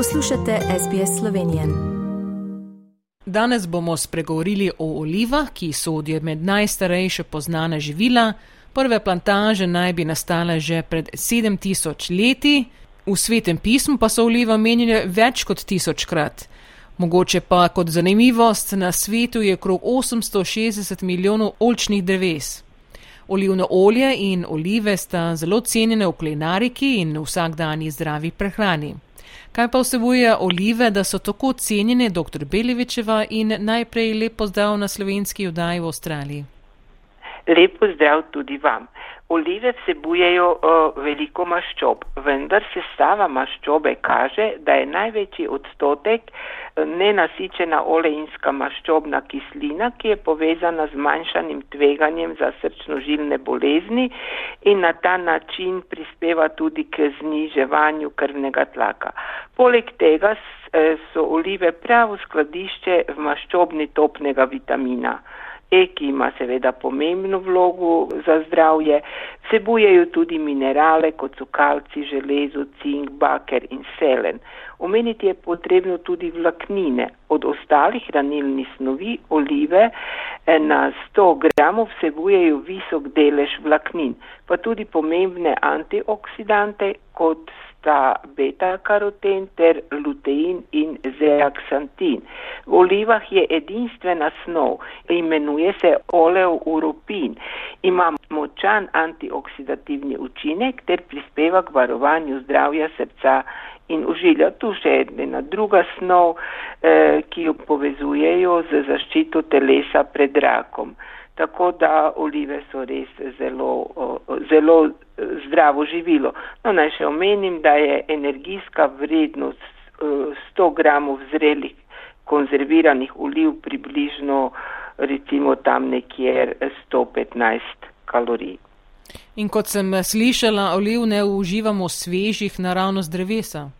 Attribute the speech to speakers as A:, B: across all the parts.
A: Poslušate SBS Slovenije.
B: Danes bomo spregovorili o olivah, ki sodijo med najstarejše poznane živila. Prve plantaže naj bi nastale že pred 7000 leti, v svetem pismu pa so oliva menjene več kot tisočkrat. Mogoče pa kot zanimivost, na svetu je krog 860 milijonov olčnih dreves. Olivno olje in olive sta zelo cenjene v kulinariki in vsakdanji zdravi prehrani. Kaj pa vsebuje olive, da so tako cenjene, dr. Belevičeva in najprej lepo zdrav na slovenski vdaji v Avstraliji?
C: Lepo zdrav tudi vam. Olive vsebujejo uh, veliko maščob, vendar sestava maščobe kaže, da je največji odstotek nenasičena olejinska maščobna kislina, ki je povezana z manjšanim tveganjem za srčno-žilne bolezni in na ta način prispeva tudi k zniževanju krvnega tlaka. Poleg tega so olive pravo skladišče v maščobni topnega vitamina. E, ki ima seveda pomembno vlogo za zdravje, vsebujejo tudi minerale, kot so kalci, železo, cink, baker in selen. Omeniti je potrebno tudi vlaknine. Od ostalih hranilnih snovi olive eh, na 100 gramov vsebujejo visok delež vlaknin, pa tudi pomembne antioksidante, kot sta beta-karoten ter lutein in zeaksantin. V olivah je edinstvena snov, imenuje se oleuropin. Ima močan antioksidativni učinek ter prispeva k varovanju zdravja srca in užilja. Tu še ena druga snov, eh, ki jo povezujejo z zaščito telesa pred rakom tako da olive so res zelo, zelo zdravo živilo. No, naj še omenim, da je energijska vrednost 100 gramov zrelih konzerviranih oliv približno recimo tam nekje 115 kalorij.
B: In kot sem slišala, oliv ne uživamo svežih naravno z drevesa.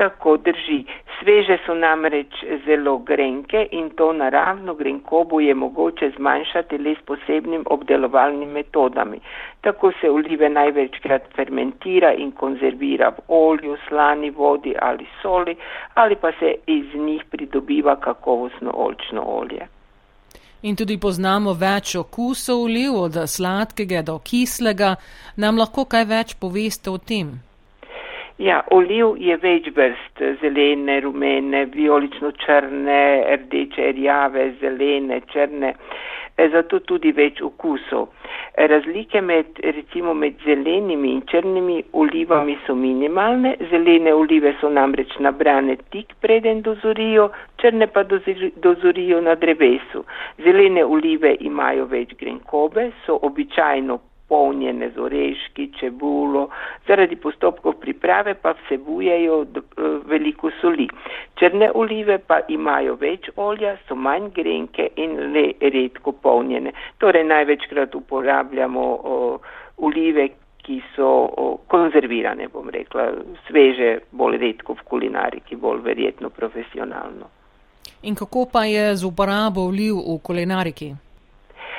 C: Tako drži. Sveže so namreč zelo grenke in to naravno grenkobo je mogoče zmanjšati le s posebnim obdelovalnim metodami. Tako se olive največkrat fermentira in konzervira v olju, slani vodi ali soli ali pa se iz njih pridobiva kakovostno olčno olje.
B: In tudi poznamo več okusov oliv, od sladkega do kislega. Nam lahko kaj več poveste o tem?
C: Ja, oliv je več vrst, zelene, rumene, vijolično-črne, rdeče, rjave, zelene, črne, e, zato tudi več okusov. Razlike med, recimo med zelenimi in črnimi olivami so minimalne, zelene olive so namreč nabrane tik preden dozorijo, črne pa dozorijo na drevesu. Zelene olive imajo več grenkobe, so običajno polnjene z oreški, čebulo, zaradi postopkov priprave pa vsebujejo eh, veliko soli. Črne olive pa imajo več olja, so manj grenke in le redko polnjene. Torej največkrat uporabljamo o, olive, ki so o, konzervirane, bom rekla, sveže, bolj redko v kulinariki, bolj verjetno profesionalno.
B: In kako pa je z uporabo oliv v kulinariki?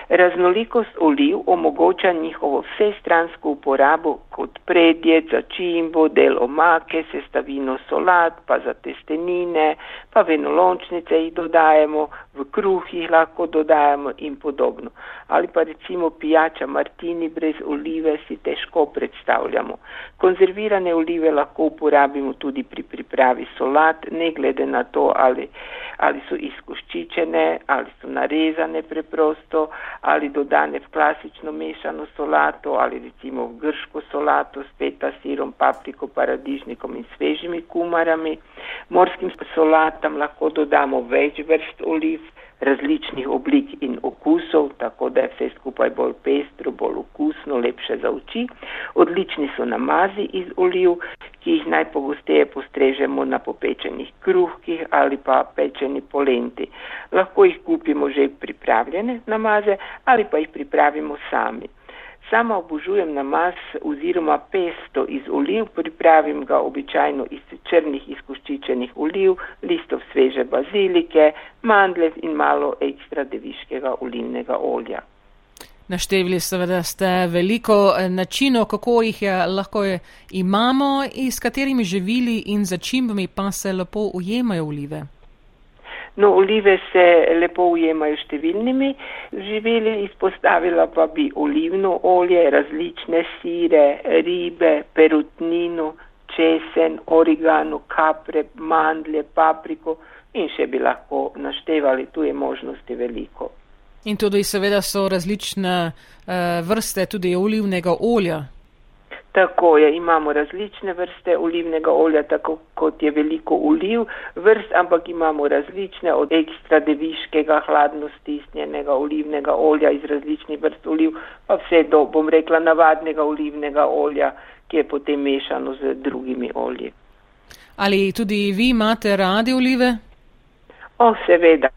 C: Raznolikost oliv omogoča njihovo vsestransko uporabo kot predjed za čimbo, del omake, sestavino solat, pa za testenine, pa venolončnice jih dodajemo, v kruh jih lahko dodajemo in podobno. Ali pa recimo pijača martini brez olive si težko predstavljamo. Konzervirane olive lahko uporabimo tudi pri pripravi solat, ne glede na to, ali, ali so izkoščičene, ali so narezane preprosto, ali dodane v klasično mešano solato, ali recimo v grško solato s peta sirom, papriko, paradižnikom in svežimi kumarami. Morskim solatam lahko dodamo več vrst oliv različnih oblik in okusov, tako da je vse skupaj bolj pestro, bolj okusno, lepše za oči. Odlični so namazi iz oliv, ki jih najpogosteje postrežemo na popečenih kruhkih ali pa pečeni polenti. Lahko jih kupimo že pripravljene namaze ali pa jih pripravimo sami. Sama obožujem namaz oziroma pesto iz oliv, pripravim ga običajno iz črnih izkoščičenih oliv, listov sveže bazilike, mandlev in malo ekstra deviškega olivnega olja.
B: Naštevili seveda ste veliko eh, načinov, kako jih je, lahko je, imamo in s katerimi živili in začimbami pa se lepo ujemajo olive.
C: No, olive se lepo ujemajo številnimi živili, izpostavila pa bi olivno olje, različne sire, ribe, perutnino, česen, origano, kapre, mandlje, papriko in še bi lahko naštevali, tu je možnosti veliko.
B: In tudi seveda so različne uh, vrste tudi olivnega olja.
C: Tako je, imamo različne vrste olivnega olja, tako kot je veliko oliv vrst, ampak imamo različne od ekstra deviškega, hladno stisnjenega olivnega olja iz različnih vrst oliv, pa vse do, bom rekla, navadnega olivnega olja, ki je potem mešano z drugimi olji.
B: Ali tudi vi imate radi olive?
C: O, seveda.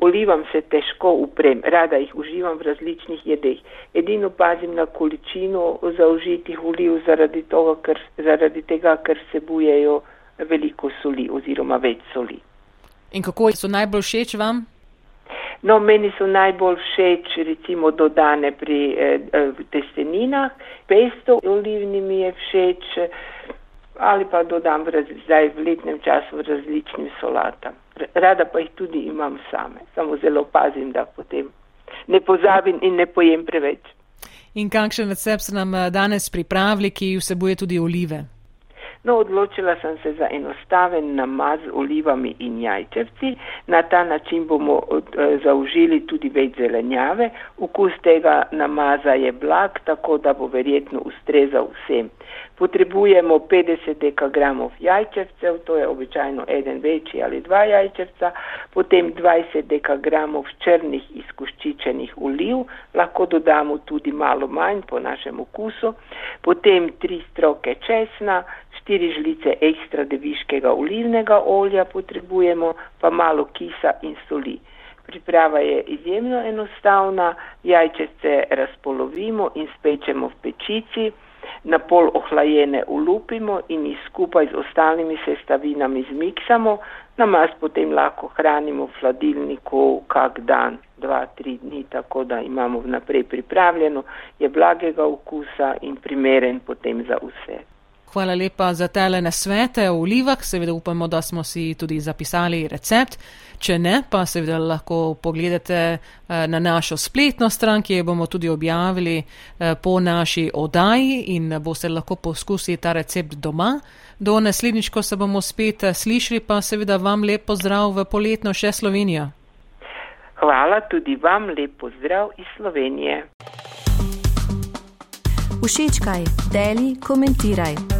C: Olivam se težko uprem, rada jih uživam v različnih jedeh. Edino pazim na količino zaužitih oliv zaradi, toga, ker, zaradi tega, ker sebujejo veliko soli oziroma več soli.
B: In kako so najbolj všeč vam?
C: No, meni so najbolj všeč recimo dodane pri eh, eh testeninah, pesto olivni mi je všeč ali pa dodam v, zdaj v letnem času v različnim solatam rada pa jih tudi imam same, samo zelo pazim, da potem ne pozabim in ne pojem preveč.
B: In kakšen recept ste nam eh, danes pripravili, ki vsebuje tudi olive?
C: No, odločila sem se za enostaven namaz z olivami in jajčevci. Na ta način bomo eh, zaužili tudi več zelenjave. Vkus tega namaza je blag, tako da bo verjetno ustrezal vsem. Potrebujemo 50 dekagramov jajčevcev, to je običajno eden večji ali dva jajčevca, potem 20 dekagramov črnih izkoščičenih oliv, lahko dodamo tudi malo manj po našem okusu, potem 3 stroke česna, 4 žlice ekstra deviškega olivnega olja potrebujemo, pa malo kisa in soli. Priprava je izjemno enostavna, jajčevce razpolovimo in spečemo v pečici na pol ohlajene ulupimo in jih skupaj z ostalimi sestavinami zmiksamo, namaz potem lahko hranimo v hladilniku kak dan, dva, tri dni, tako da imamo vnaprej pripravljeno, je blagega okusa in primeren potem za vse.
B: Hvala lepa za tele nasvete o olivah, seveda upamo, da smo si tudi zapisali recept. Če ne, pa seveda lahko pogledate eh, na našo spletno stran, ki jo bomo tudi objavili eh, po naši odaji in boste lahko poskusili ta recept doma. Do naslednjič, ko se bomo spet eh, slišali, pa seveda vam lepo zdrav v poletno še Slovenijo.
C: Hvala tudi vam, lepo zdrav iz Slovenije.
A: Všečkaj, deli, komentiraj.